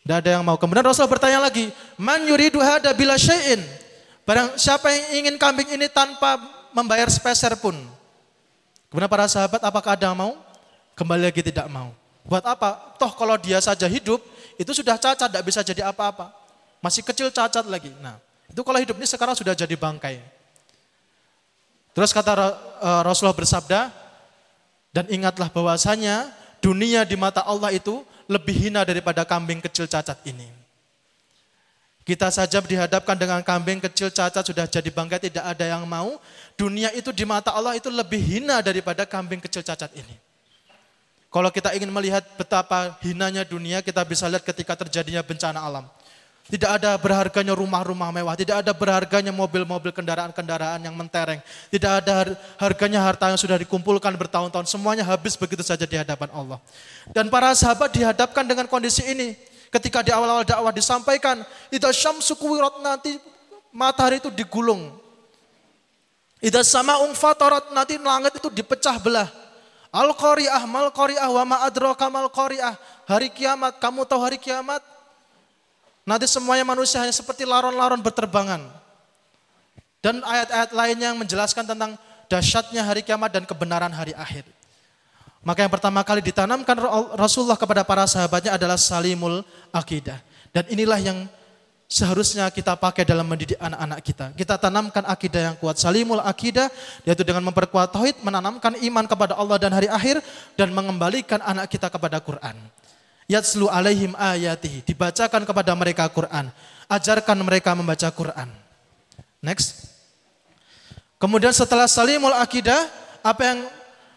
Tidak ada yang mau. Kemudian Rasul bertanya lagi, Man yuridu hada bila syai'in. Barang siapa yang ingin kambing ini tanpa membayar sepeser pun. Kemudian para sahabat apakah ada yang mau? Kembali lagi tidak mau. Buat apa? Toh kalau dia saja hidup, itu sudah cacat, tidak bisa jadi apa-apa. Masih kecil cacat lagi. Nah, itu kalau hidup ini sekarang sudah jadi bangkai. Terus kata eh, Rasulullah bersabda, dan ingatlah bahwasanya dunia di mata Allah itu lebih hina daripada kambing kecil cacat ini. Kita saja dihadapkan dengan kambing kecil cacat sudah jadi bangga tidak ada yang mau. Dunia itu di mata Allah itu lebih hina daripada kambing kecil cacat ini. Kalau kita ingin melihat betapa hinanya dunia, kita bisa lihat ketika terjadinya bencana alam. Tidak ada berharganya rumah-rumah mewah, tidak ada berharganya mobil-mobil kendaraan-kendaraan yang mentereng, tidak ada harganya harta yang sudah dikumpulkan bertahun-tahun, semuanya habis begitu saja di hadapan Allah. Dan para sahabat dihadapkan dengan kondisi ini, ketika di awal-awal dakwah disampaikan, itu syamsu kuwirat nanti matahari itu digulung. Ida sama fatarat nanti langit itu dipecah belah. Al-Qari'ah, mal-Qari'ah, wa ma'adroka mal-Qari'ah. Hari kiamat, kamu tahu hari kiamat? Nanti semuanya manusia hanya seperti laron-laron berterbangan. Dan ayat-ayat lainnya yang menjelaskan tentang dahsyatnya hari kiamat dan kebenaran hari akhir. Maka yang pertama kali ditanamkan Rasulullah kepada para sahabatnya adalah salimul akidah. Dan inilah yang seharusnya kita pakai dalam mendidik anak-anak kita. Kita tanamkan akidah yang kuat. Salimul akidah yaitu dengan memperkuat tauhid, menanamkan iman kepada Allah dan hari akhir dan mengembalikan anak kita kepada Quran yatslu alaihim ayatihi. Dibacakan kepada mereka Quran. Ajarkan mereka membaca Quran. Next. Kemudian setelah salimul akidah, apa yang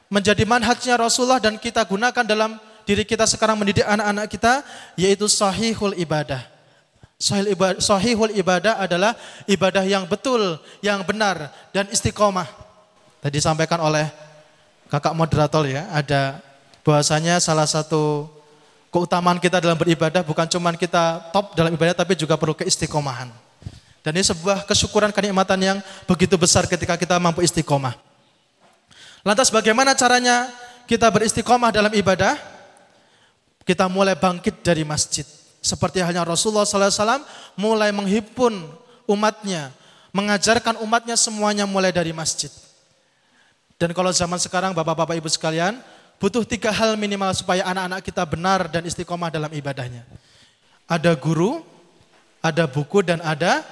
menjadi manhajnya Rasulullah dan kita gunakan dalam diri kita sekarang mendidik anak-anak kita, yaitu sahihul ibadah. Sahihul ibadah adalah ibadah yang betul, yang benar, dan istiqomah. Tadi disampaikan oleh kakak moderator ya, ada bahwasanya salah satu keutamaan kita dalam beribadah bukan cuma kita top dalam ibadah tapi juga perlu keistiqomahan. Dan ini sebuah kesyukuran kenikmatan yang begitu besar ketika kita mampu istiqomah. Lantas bagaimana caranya kita beristiqomah dalam ibadah? Kita mulai bangkit dari masjid. Seperti hanya Rasulullah SAW mulai menghimpun umatnya, mengajarkan umatnya semuanya mulai dari masjid. Dan kalau zaman sekarang bapak-bapak ibu sekalian, butuh tiga hal minimal supaya anak-anak kita benar dan istiqomah dalam ibadahnya. Ada guru, ada buku, dan ada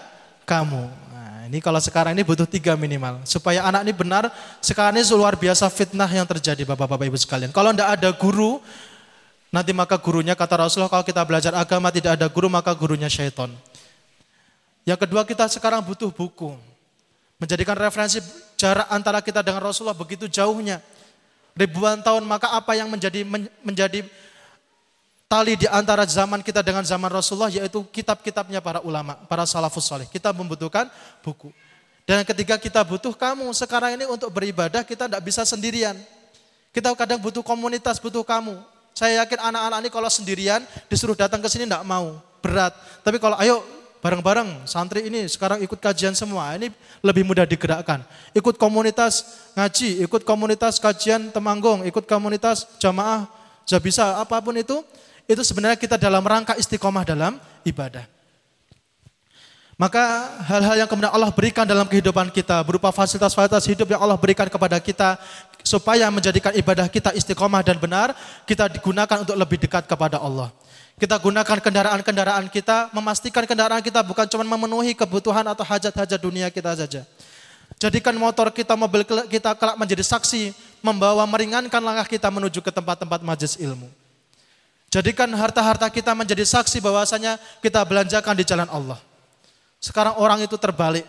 kamu. Nah, ini kalau sekarang ini butuh tiga minimal. Supaya anak ini benar, sekarang ini luar biasa fitnah yang terjadi Bapak-Bapak Ibu sekalian. Kalau tidak ada guru, nanti maka gurunya kata Rasulullah kalau kita belajar agama tidak ada guru maka gurunya syaitan. Yang kedua kita sekarang butuh buku. Menjadikan referensi jarak antara kita dengan Rasulullah begitu jauhnya ribuan tahun maka apa yang menjadi menjadi tali di antara zaman kita dengan zaman Rasulullah yaitu kitab-kitabnya para ulama, para salafus soleh. Kita membutuhkan buku. Dan ketika kita butuh kamu sekarang ini untuk beribadah kita tidak bisa sendirian. Kita kadang butuh komunitas, butuh kamu. Saya yakin anak-anak ini kalau sendirian disuruh datang ke sini tidak mau, berat. Tapi kalau ayo bareng-bareng santri ini sekarang ikut kajian semua. Ini lebih mudah digerakkan. Ikut komunitas ngaji ikut komunitas kajian temanggung ikut komunitas jamaah bisa apa pun itu. Itu sebenarnya kita dalam rangka istiqomah dalam ibadah. Maka hal-hal yang kemudian Allah berikan dalam kehidupan kita berupa fasilitas-fasilitas hidup yang Allah berikan kepada kita supaya menjadikan ibadah kita istiqomah dan benar kita digunakan untuk lebih dekat kepada Allah kita gunakan kendaraan-kendaraan kita, memastikan kendaraan kita bukan cuma memenuhi kebutuhan atau hajat-hajat dunia kita saja. Jadikan motor kita, mobil kita kelak menjadi saksi, membawa meringankan langkah kita menuju ke tempat-tempat majlis ilmu. Jadikan harta-harta kita menjadi saksi bahwasanya kita belanjakan di jalan Allah. Sekarang orang itu terbalik.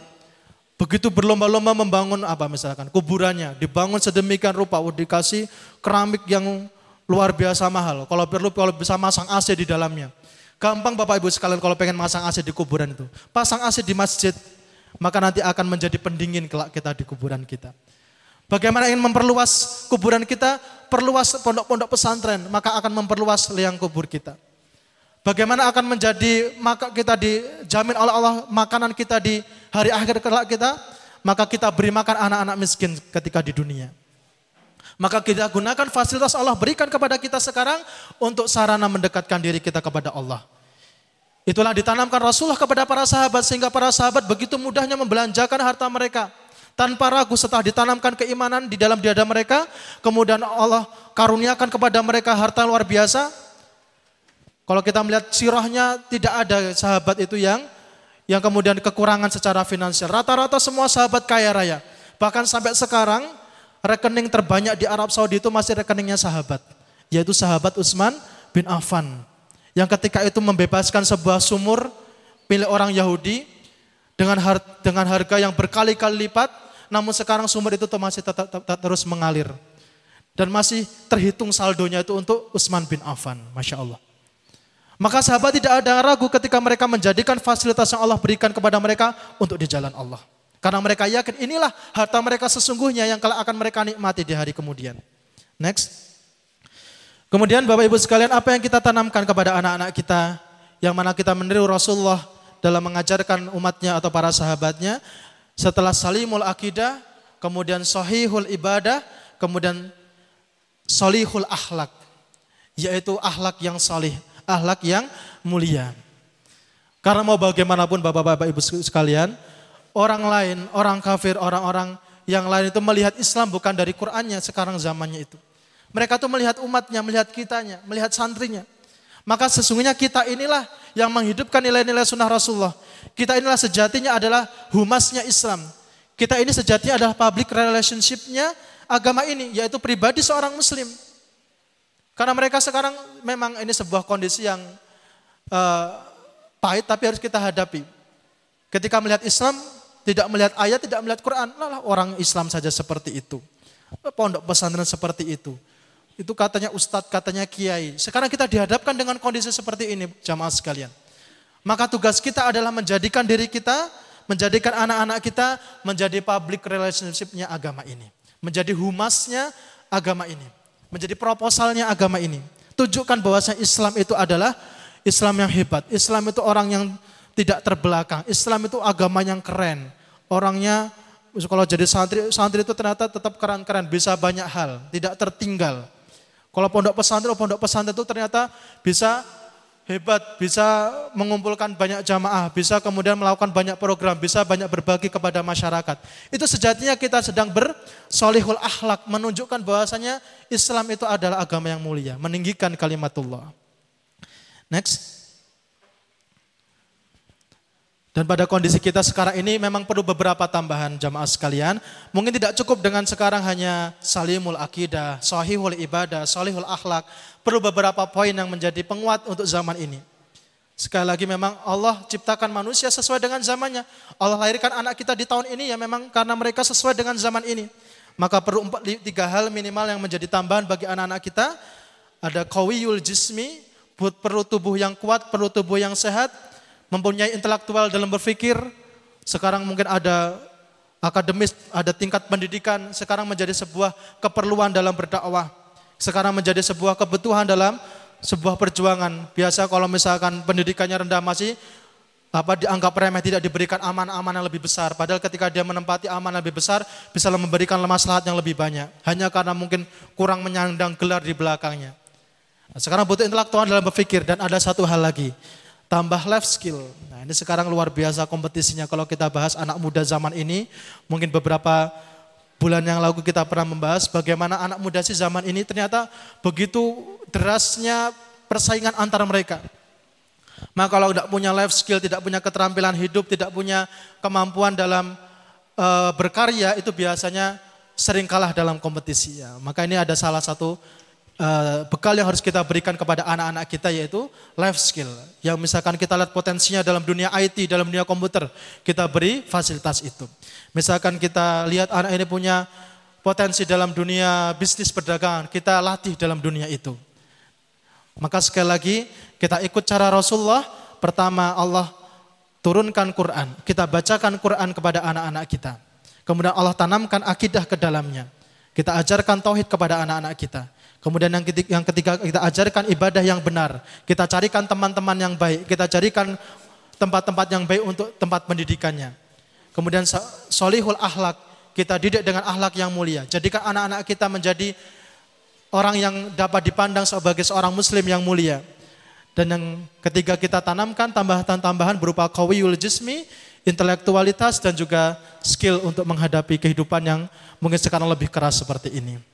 Begitu berlomba-lomba membangun apa misalkan kuburannya, dibangun sedemikian rupa, dikasih keramik yang luar biasa mahal. Kalau perlu kalau bisa masang AC di dalamnya. Gampang Bapak Ibu sekalian kalau pengen masang AC di kuburan itu. Pasang AC di masjid, maka nanti akan menjadi pendingin kelak kita di kuburan kita. Bagaimana ingin memperluas kuburan kita, perluas pondok-pondok pesantren, maka akan memperluas liang kubur kita. Bagaimana akan menjadi maka kita dijamin oleh Allah makanan kita di hari akhir kelak kita, maka kita beri makan anak-anak miskin ketika di dunia. Maka kita gunakan fasilitas Allah berikan kepada kita sekarang untuk sarana mendekatkan diri kita kepada Allah. Itulah ditanamkan Rasulullah kepada para sahabat sehingga para sahabat begitu mudahnya membelanjakan harta mereka tanpa ragu setelah ditanamkan keimanan di dalam dada mereka, kemudian Allah karuniakan kepada mereka harta luar biasa. Kalau kita melihat sirahnya tidak ada sahabat itu yang yang kemudian kekurangan secara finansial. Rata-rata semua sahabat kaya raya. Bahkan sampai sekarang rekening terbanyak di Arab Saudi itu masih rekeningnya sahabat, yaitu sahabat Utsman bin Affan. Yang ketika itu membebaskan sebuah sumur milik orang Yahudi dengan dengan harga yang berkali-kali lipat, namun sekarang sumur itu masih tetap, tetap terus mengalir. Dan masih terhitung saldonya itu untuk Utsman bin Affan, Masya Allah. Maka sahabat tidak ada ragu ketika mereka menjadikan fasilitas yang Allah berikan kepada mereka untuk di jalan Allah. Karena mereka yakin inilah harta mereka sesungguhnya yang kalau akan mereka nikmati di hari kemudian. Next. Kemudian Bapak Ibu sekalian apa yang kita tanamkan kepada anak-anak kita yang mana kita meniru Rasulullah dalam mengajarkan umatnya atau para sahabatnya setelah salimul akidah, kemudian sahihul ibadah, kemudian solihul akhlak, yaitu akhlak yang salih, akhlak yang mulia. Karena mau bagaimanapun bapak-bapak ibu sekalian, orang lain, orang kafir, orang-orang yang lain itu melihat Islam bukan dari Qur'annya sekarang zamannya itu. Mereka tuh melihat umatnya, melihat kitanya, melihat santrinya. Maka sesungguhnya kita inilah yang menghidupkan nilai-nilai sunnah Rasulullah. Kita inilah sejatinya adalah humasnya Islam. Kita ini sejatinya adalah public relationship-nya agama ini, yaitu pribadi seorang muslim. Karena mereka sekarang memang ini sebuah kondisi yang uh, pahit tapi harus kita hadapi. Ketika melihat Islam, tidak melihat ayat, tidak melihat Quran. Lah orang Islam saja seperti itu. Pondok pesantren seperti itu. Itu katanya ustadz, katanya kiai. Sekarang kita dihadapkan dengan kondisi seperti ini, jamaah sekalian. Maka tugas kita adalah menjadikan diri kita, menjadikan anak-anak kita menjadi public relationship-nya agama ini. Menjadi humasnya agama ini. Menjadi proposalnya agama ini. Tunjukkan bahwasanya Islam itu adalah Islam yang hebat. Islam itu orang yang tidak terbelakang. Islam itu agama yang keren. Orangnya kalau jadi santri, santri itu ternyata tetap keren-keren, bisa banyak hal, tidak tertinggal. Kalau pondok pesantren, pondok pesantren itu ternyata bisa hebat, bisa mengumpulkan banyak jamaah, bisa kemudian melakukan banyak program, bisa banyak berbagi kepada masyarakat. Itu sejatinya kita sedang bersolihul akhlak, menunjukkan bahwasanya Islam itu adalah agama yang mulia, meninggikan kalimatullah. Next. Dan pada kondisi kita sekarang ini memang perlu beberapa tambahan jamaah sekalian. Mungkin tidak cukup dengan sekarang hanya salimul akidah, sahihul ibadah, salihul akhlak. Perlu beberapa poin yang menjadi penguat untuk zaman ini. Sekali lagi memang Allah ciptakan manusia sesuai dengan zamannya. Allah lahirkan anak kita di tahun ini ya memang karena mereka sesuai dengan zaman ini. Maka perlu empat, tiga hal minimal yang menjadi tambahan bagi anak-anak kita. Ada kawiyul jismi, perlu tubuh yang kuat, perlu tubuh yang sehat, mempunyai intelektual dalam berpikir, sekarang mungkin ada akademis, ada tingkat pendidikan, sekarang menjadi sebuah keperluan dalam berdakwah. Sekarang menjadi sebuah kebutuhan dalam sebuah perjuangan. Biasa kalau misalkan pendidikannya rendah masih apa dianggap remeh tidak diberikan aman-aman yang lebih besar. Padahal ketika dia menempati aman lebih besar bisa memberikan maslahat yang lebih banyak. Hanya karena mungkin kurang menyandang gelar di belakangnya. sekarang butuh intelektual dalam berpikir dan ada satu hal lagi tambah life skill. Nah ini sekarang luar biasa kompetisinya kalau kita bahas anak muda zaman ini. Mungkin beberapa bulan yang lalu kita pernah membahas bagaimana anak muda si zaman ini ternyata begitu derasnya persaingan antara mereka. Maka kalau tidak punya life skill, tidak punya keterampilan hidup, tidak punya kemampuan dalam e, berkarya itu biasanya sering kalah dalam kompetisi ya. Maka ini ada salah satu uh, bekal yang harus kita berikan kepada anak-anak kita yaitu life skill. Yang misalkan kita lihat potensinya dalam dunia IT, dalam dunia komputer, kita beri fasilitas itu. Misalkan kita lihat anak ini punya potensi dalam dunia bisnis perdagangan, kita latih dalam dunia itu. Maka sekali lagi kita ikut cara Rasulullah, pertama Allah turunkan Quran, kita bacakan Quran kepada anak-anak kita. Kemudian Allah tanamkan akidah ke dalamnya. Kita ajarkan tauhid kepada anak-anak kita. Kemudian yang ketiga, yang ketiga kita ajarkan ibadah yang benar. Kita carikan teman-teman yang baik. Kita carikan tempat-tempat yang baik untuk tempat pendidikannya. Kemudian solihul akhlak kita didik dengan akhlak yang mulia. Jadikan anak-anak kita menjadi orang yang dapat dipandang sebagai seorang muslim yang mulia. Dan yang ketiga kita tanamkan tambahan-tambahan berupa kawiyul jismi, intelektualitas dan juga skill untuk menghadapi kehidupan yang mungkin sekarang lebih keras seperti ini.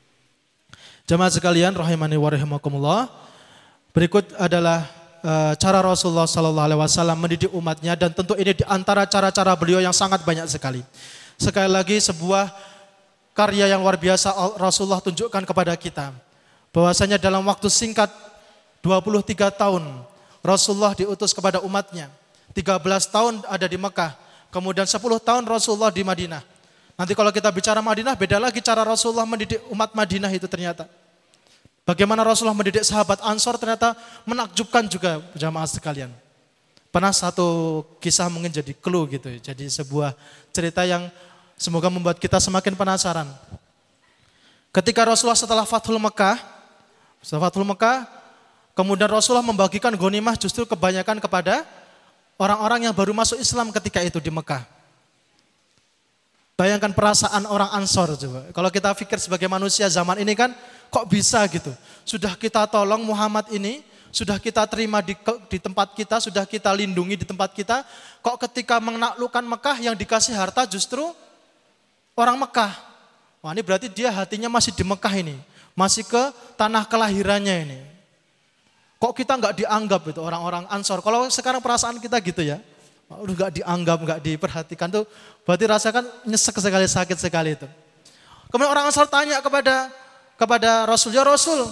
Jemaah sekalian rahimani wa rahimakumullah. Berikut adalah uh, cara Rasulullah sallallahu alaihi wasallam mendidik umatnya dan tentu ini di antara cara-cara beliau yang sangat banyak sekali. Sekali lagi sebuah karya yang luar biasa Rasulullah tunjukkan kepada kita bahwasanya dalam waktu singkat 23 tahun Rasulullah diutus kepada umatnya. 13 tahun ada di Mekah. Kemudian 10 tahun Rasulullah di Madinah. Nanti kalau kita bicara Madinah, beda lagi cara Rasulullah mendidik umat Madinah itu ternyata. Bagaimana Rasulullah mendidik sahabat Ansor ternyata menakjubkan juga jamaah sekalian. Pernah satu kisah mungkin jadi clue gitu. Jadi sebuah cerita yang semoga membuat kita semakin penasaran. Ketika Rasulullah setelah Fathul Mekah, setelah Fathul Mekah, Kemudian Rasulullah membagikan ghanimah justru kebanyakan kepada orang-orang yang baru masuk Islam ketika itu di Mekah. Bayangkan perasaan orang Ansor coba. Kalau kita pikir sebagai manusia zaman ini kan kok bisa gitu. Sudah kita tolong Muhammad ini, sudah kita terima di, di tempat kita, sudah kita lindungi di tempat kita. Kok ketika menaklukkan Mekah yang dikasih harta justru orang Mekah. Wah ini berarti dia hatinya masih di Mekah ini. Masih ke tanah kelahirannya ini. Kok kita nggak dianggap itu orang-orang ansor? Kalau sekarang perasaan kita gitu ya, udah nggak dianggap, nggak diperhatikan tuh, berarti rasakan nyesek sekali, sakit sekali itu. Kemudian orang ansor tanya kepada kepada Rasul, ya Rasul,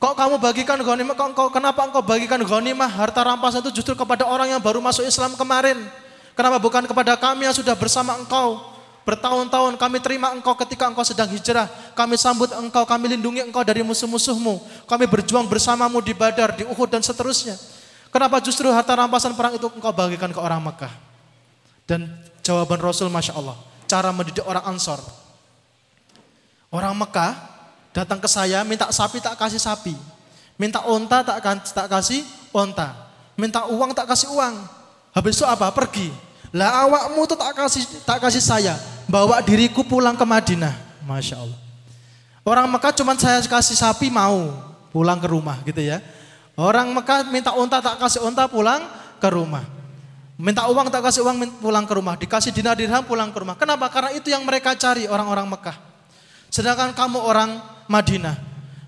kok kamu bagikan ghanimah, kok engkau, kenapa engkau bagikan ghanimah, harta rampasan itu justru kepada orang yang baru masuk Islam kemarin? Kenapa bukan kepada kami yang sudah bersama engkau? Bertahun-tahun kami terima engkau ketika engkau sedang hijrah. Kami sambut engkau, kami lindungi engkau dari musuh-musuhmu. Kami berjuang bersamamu di Badar, di Uhud dan seterusnya. Kenapa justru harta rampasan perang itu engkau bagikan ke orang Mekah? Dan jawaban Rasul Masya Allah. Cara mendidik orang Ansor. Orang Mekah datang ke saya minta sapi tak kasih sapi. Minta onta tak, tak kasih onta. Minta uang tak kasih uang. Habis itu apa? Pergi. Lah awakmu tuh tak kasih tak kasih saya, bawa diriku pulang ke Madinah. Masya Allah. Orang Mekah cuma saya kasih sapi mau pulang ke rumah gitu ya. Orang Mekah minta unta tak kasih unta pulang ke rumah. Minta uang tak kasih uang pulang ke rumah. Dikasih dinar dirham pulang ke rumah. Kenapa? Karena itu yang mereka cari orang-orang Mekah. Sedangkan kamu orang Madinah.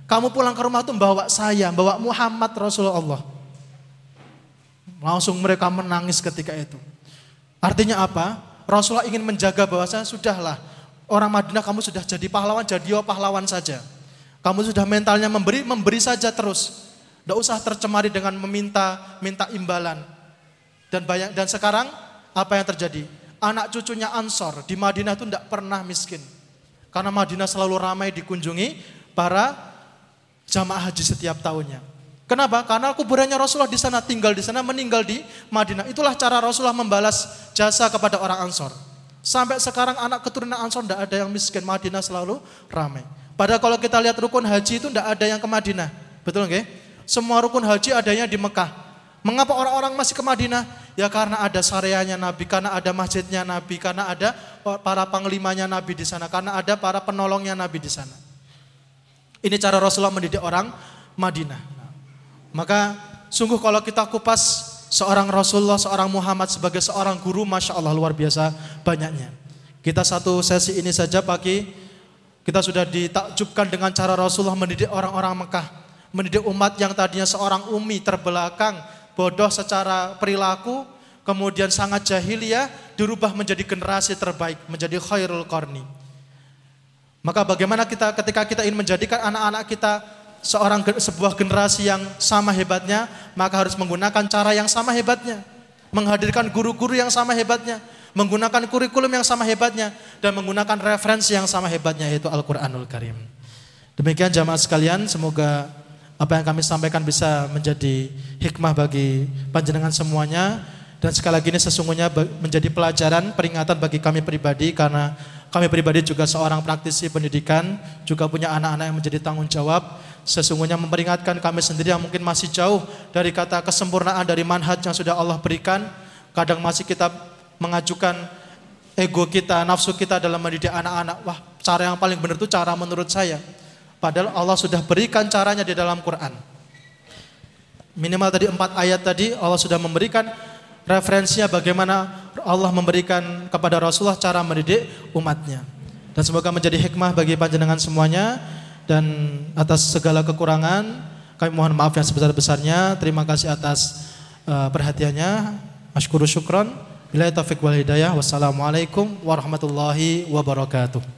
Kamu pulang ke rumah tuh bawa saya, bawa Muhammad Rasulullah. Langsung mereka menangis ketika itu. Artinya apa? Rasulullah ingin menjaga bahwasanya sudahlah orang Madinah kamu sudah jadi pahlawan, jadi pahlawan saja. Kamu sudah mentalnya memberi, memberi saja terus. Tidak usah tercemari dengan meminta, minta imbalan. Dan banyak dan sekarang apa yang terjadi? Anak cucunya Ansor di Madinah itu tidak pernah miskin. Karena Madinah selalu ramai dikunjungi para jamaah haji setiap tahunnya. Kenapa? Karena kuburannya Rasulullah di sana, tinggal di sana, meninggal di Madinah. Itulah cara Rasulullah membalas jasa kepada orang Ansor. Sampai sekarang anak keturunan Ansor tidak ada yang miskin, Madinah selalu ramai. Padahal kalau kita lihat rukun haji itu tidak ada yang ke Madinah. Betul nggak? Semua rukun haji adanya di Mekah. Mengapa orang-orang masih ke Madinah? Ya karena ada syariahnya Nabi, karena ada masjidnya Nabi, karena ada para panglimanya Nabi di sana, karena ada para penolongnya Nabi di sana. Ini cara Rasulullah mendidik orang Madinah. Maka sungguh kalau kita kupas seorang Rasulullah, seorang Muhammad sebagai seorang guru, Masya Allah luar biasa banyaknya. Kita satu sesi ini saja pagi, kita sudah ditakjubkan dengan cara Rasulullah mendidik orang-orang Mekah. Mendidik umat yang tadinya seorang umi terbelakang, bodoh secara perilaku, kemudian sangat jahiliyah, dirubah menjadi generasi terbaik, menjadi khairul qarni. Maka bagaimana kita ketika kita ingin menjadikan anak-anak kita seorang sebuah generasi yang sama hebatnya, maka harus menggunakan cara yang sama hebatnya. Menghadirkan guru-guru yang sama hebatnya, menggunakan kurikulum yang sama hebatnya dan menggunakan referensi yang sama hebatnya yaitu Al-Qur'anul Karim. Demikian jamaah sekalian, semoga apa yang kami sampaikan bisa menjadi hikmah bagi panjenengan semuanya dan sekali lagi ini sesungguhnya menjadi pelajaran peringatan bagi kami pribadi karena kami pribadi juga seorang praktisi pendidikan, juga punya anak-anak yang menjadi tanggung jawab. Sesungguhnya memperingatkan kami sendiri yang mungkin masih jauh dari kata kesempurnaan dari manhaj yang sudah Allah berikan. Kadang masih kita mengajukan ego kita, nafsu kita dalam mendidik anak-anak. Wah, cara yang paling benar itu cara menurut saya. Padahal Allah sudah berikan caranya di dalam Quran. Minimal tadi empat ayat tadi Allah sudah memberikan referensinya bagaimana Allah memberikan kepada Rasulullah cara mendidik umatnya. Dan semoga menjadi hikmah bagi panjenengan semuanya dan atas segala kekurangan kami mohon maaf yang sebesar-besarnya. Terima kasih atas uh, perhatiannya. Ashkuru syukron. Bila taufiq wal hidayah. Wassalamualaikum warahmatullahi wabarakatuh.